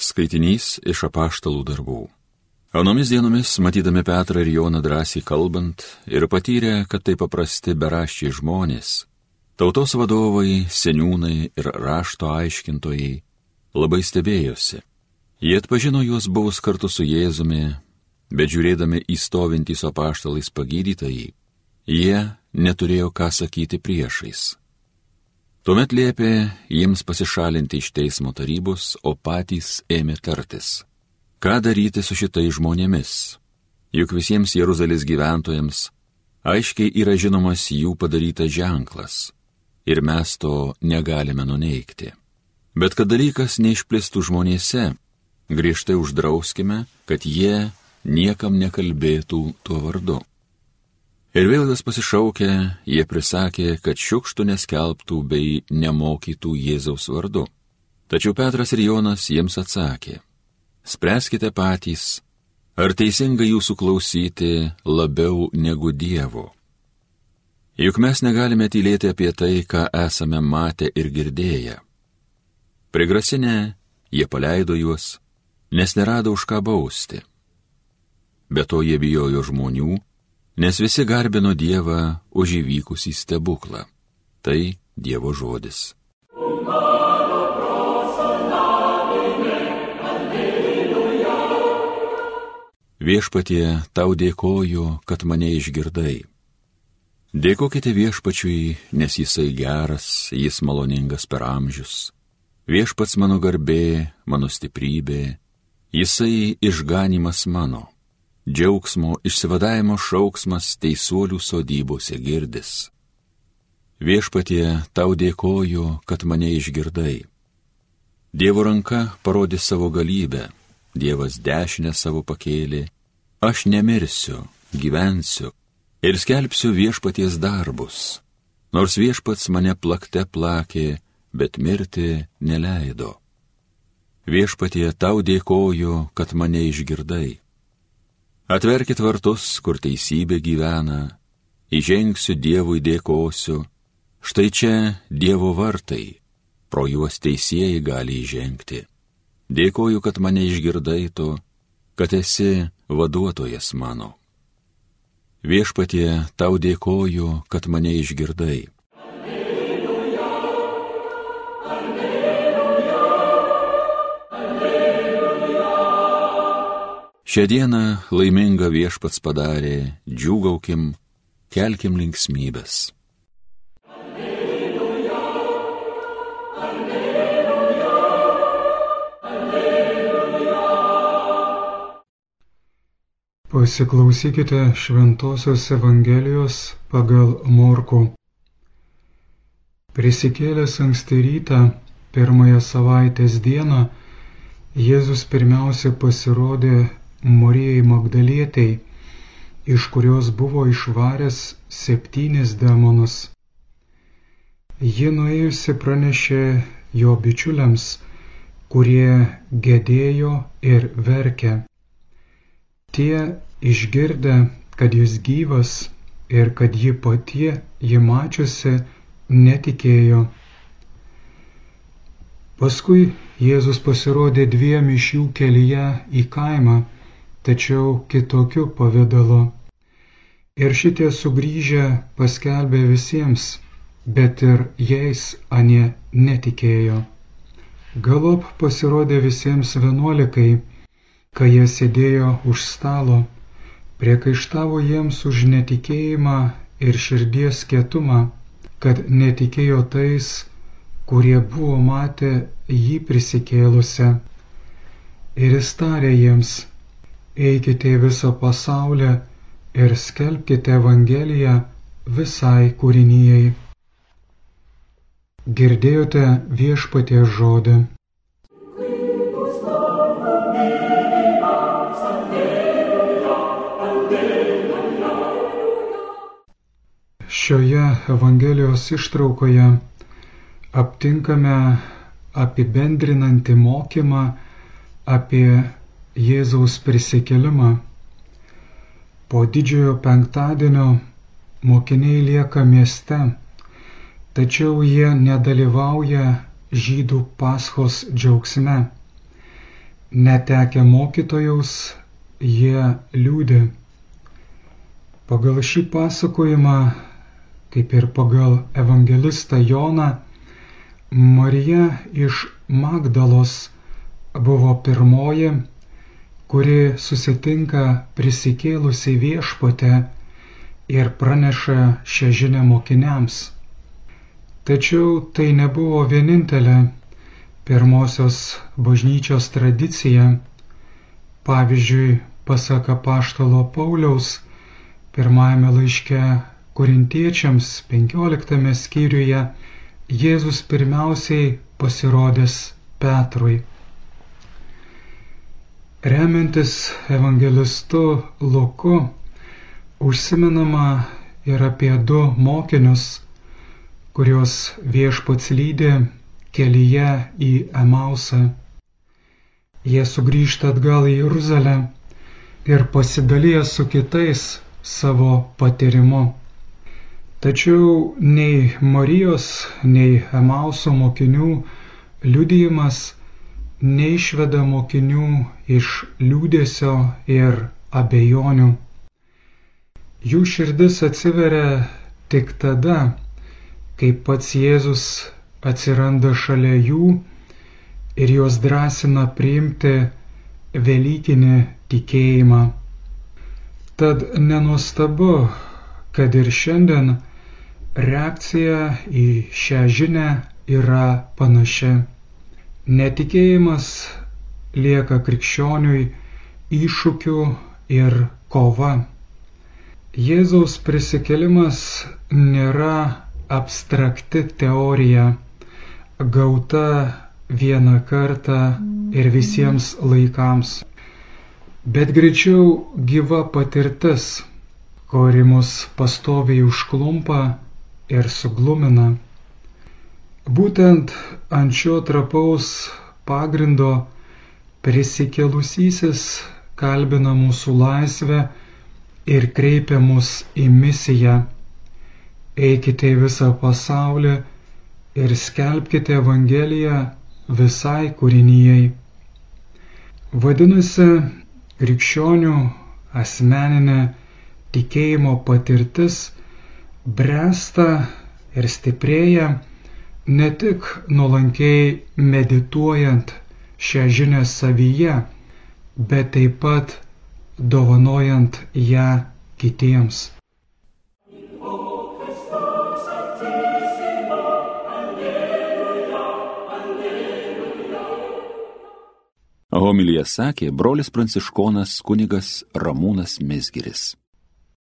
Skaitinys iš apaštalų darbų. Anomis dienomis, matydami Petrą ir Joną drąsiai kalbant ir patyrę, kad tai paprasti beraščiai žmonės, tautos vadovai, seniūnai ir rašto aiškintojai labai stebėjosi. Jie atpažino juos buvus kartu su Jėzumi, bet žiūrėdami į stovintį su apaštalais pagydytąjį, jie neturėjo ką sakyti priešais. Tuomet liepė jiems pasišalinti iš teismo tarybos, o patys ėmė tartis. Ką daryti su šitai žmonėmis? Juk visiems Jeruzalės gyventojams aiškiai yra žinomas jų padarytas ženklas ir mes to negalime nuneikti. Bet kad dalykas neišplistų žmonėse, griežtai uždrauskime, kad jie niekam nekalbėtų tuo vardu. Ir vėl jas pasišaukę, jie prisakė, kad šiukštų neskelbtų bei nemokytų Jėzaus vardu. Tačiau Petras ir Jonas jiems atsakė, spręskite patys, ar teisinga jūsų klausyti labiau negu Dievo. Juk mes negalime tylėti apie tai, ką esame matę ir girdėję. Prigrasinę, jie paleido juos, nes nerado už ką bausti. Be to jie bijojo žmonių, nes visi garbino Dievą už įvykusį stebuklą. Tai Dievo žodis. Viešpatie, tau dėkoju, kad mane išgirdai. Dėkokite viešpačiui, nes jisai geras, jis maloningas per amžius. Viešpats mano garbė, mano stiprybė, jisai išganimas mano džiaugsmo išsivadavimo šauksmas teisuolių sodybose girdis. Viešpatie, tau dėkoju, kad mane išgirdai. Dievo ranka parodė savo galybę, Dievas dešinę savo pakėlė, aš nemirsiu, gyvensiu ir skelbsiu viešpaties darbus. Nors viešpats mane plakte plakė, bet mirti neleido. Viešpatie, tau dėkoju, kad mane išgirdai. Atverkit vartus, kur teisybė gyvena, įžengsiu Dievui dėkosiu, štai čia Dievo vartai, pro juos teisėjai gali įžengti. Dėkoju, kad mane išgirdai tu, kad esi vaduotojas mano. Viešpatie, tau dėkoju, kad mane išgirdai. Šią dieną laimingą viešpats padarė, džiūgaukim, kelkim linksmybės. Alleluja, alleluja, alleluja. Pasiklausykite Šventojios Evangelijos pagal Morku. Prisikėlęs anksti rytą, pirmąją savaitės dieną, Jėzus pirmiausia pasirodė Marijai Magdalietei, iš kurios buvo išvaręs septynis demonus. Ji nuėjusi pranešė jo bičiuliams, kurie gedėjo ir verkė. Tie išgirdę, kad jis gyvas ir kad ji pati jį mačiusi, netikėjo. Paskui Jėzus pasirodė dviem iš jų kelyje į kaimą tačiau kitokiu pavydalu. Ir šitie sugrįžę paskelbė visiems, bet ir jais anie netikėjo. Galop pasirodė visiems vienuolikai, kai jie sėdėjo už stalo, priekaištavo jiems už netikėjimą ir širdies kietumą, kad netikėjo tais, kurie buvo matę jį prisikėlusią. Ir jis tarė jiems, eikite į visą pasaulį ir skelbkite Evangeliją visai kūrinyjei. Girdėjote viešpatie žodį. Šioje Evangelijos ištraukoje aptinkame apibendrinantį mokymą apie Jėzaus prisikelimą. Po didžiojo penktadienio mokiniai lieka mieste, tačiau jie nedalyvauja žydų paschos džiaugsme. netekę mokytojaus, jie liūdė. Pagal šį pasakojimą, kaip ir pagal evangelistą Joną, Marija iš Magdalos buvo pirmoji, kuri susitinka prisikėlusi viešpatę ir praneša šią žinę mokiniams. Tačiau tai nebuvo vienintelė pirmosios bažnyčios tradicija. Pavyzdžiui, pasak apaštalo Pauliaus, pirmajame laiške korintiečiams 15 skyriuje Jėzus pirmiausiai pasirodęs Petrui. Remiantis evangelistu Luku, užsiminama ir apie du mokinius, kuriuos viešpats lydė kelyje į Emausą. Jie sugrįžta atgal į Jeruzalę ir pasidalyja su kitais savo patyrimu. Tačiau nei Marijos, nei Emauso mokinių liudijimas neišveda mokinių iš liūdėsio ir abejonių. Jų širdis atsiveria tik tada, kai pats Jėzus atsiranda šalia jų ir juos drąsina priimti Velykinį tikėjimą. Tad nenustabu, kad ir šiandien reakcija į šią žinę yra panaši. Netikėjimas lieka krikščioniui iššūkiu ir kova. Jėzaus prisikelimas nėra abstrakti teorija, gauta vieną kartą ir visiems laikams, bet greičiau gyva patirtis, kuri mus pastoviai užklumpa ir suglumina. Būtent ant šio trapaus pagrindo prisikelusysis kalbina mūsų laisvę ir kreipia mus į misiją. Eikite į visą pasaulį ir skelbkite Evangeliją visai kūrinyjei. Vadinasi, krikščionių asmeninė tikėjimo patirtis bręsta ir stiprėja ne tik nuolankiai medituojant šią žinią savyje, bet taip pat dovanojant ją kitiems. Homilyje sakė brolis pranciškonas kunigas Ramūnas Mesgiris.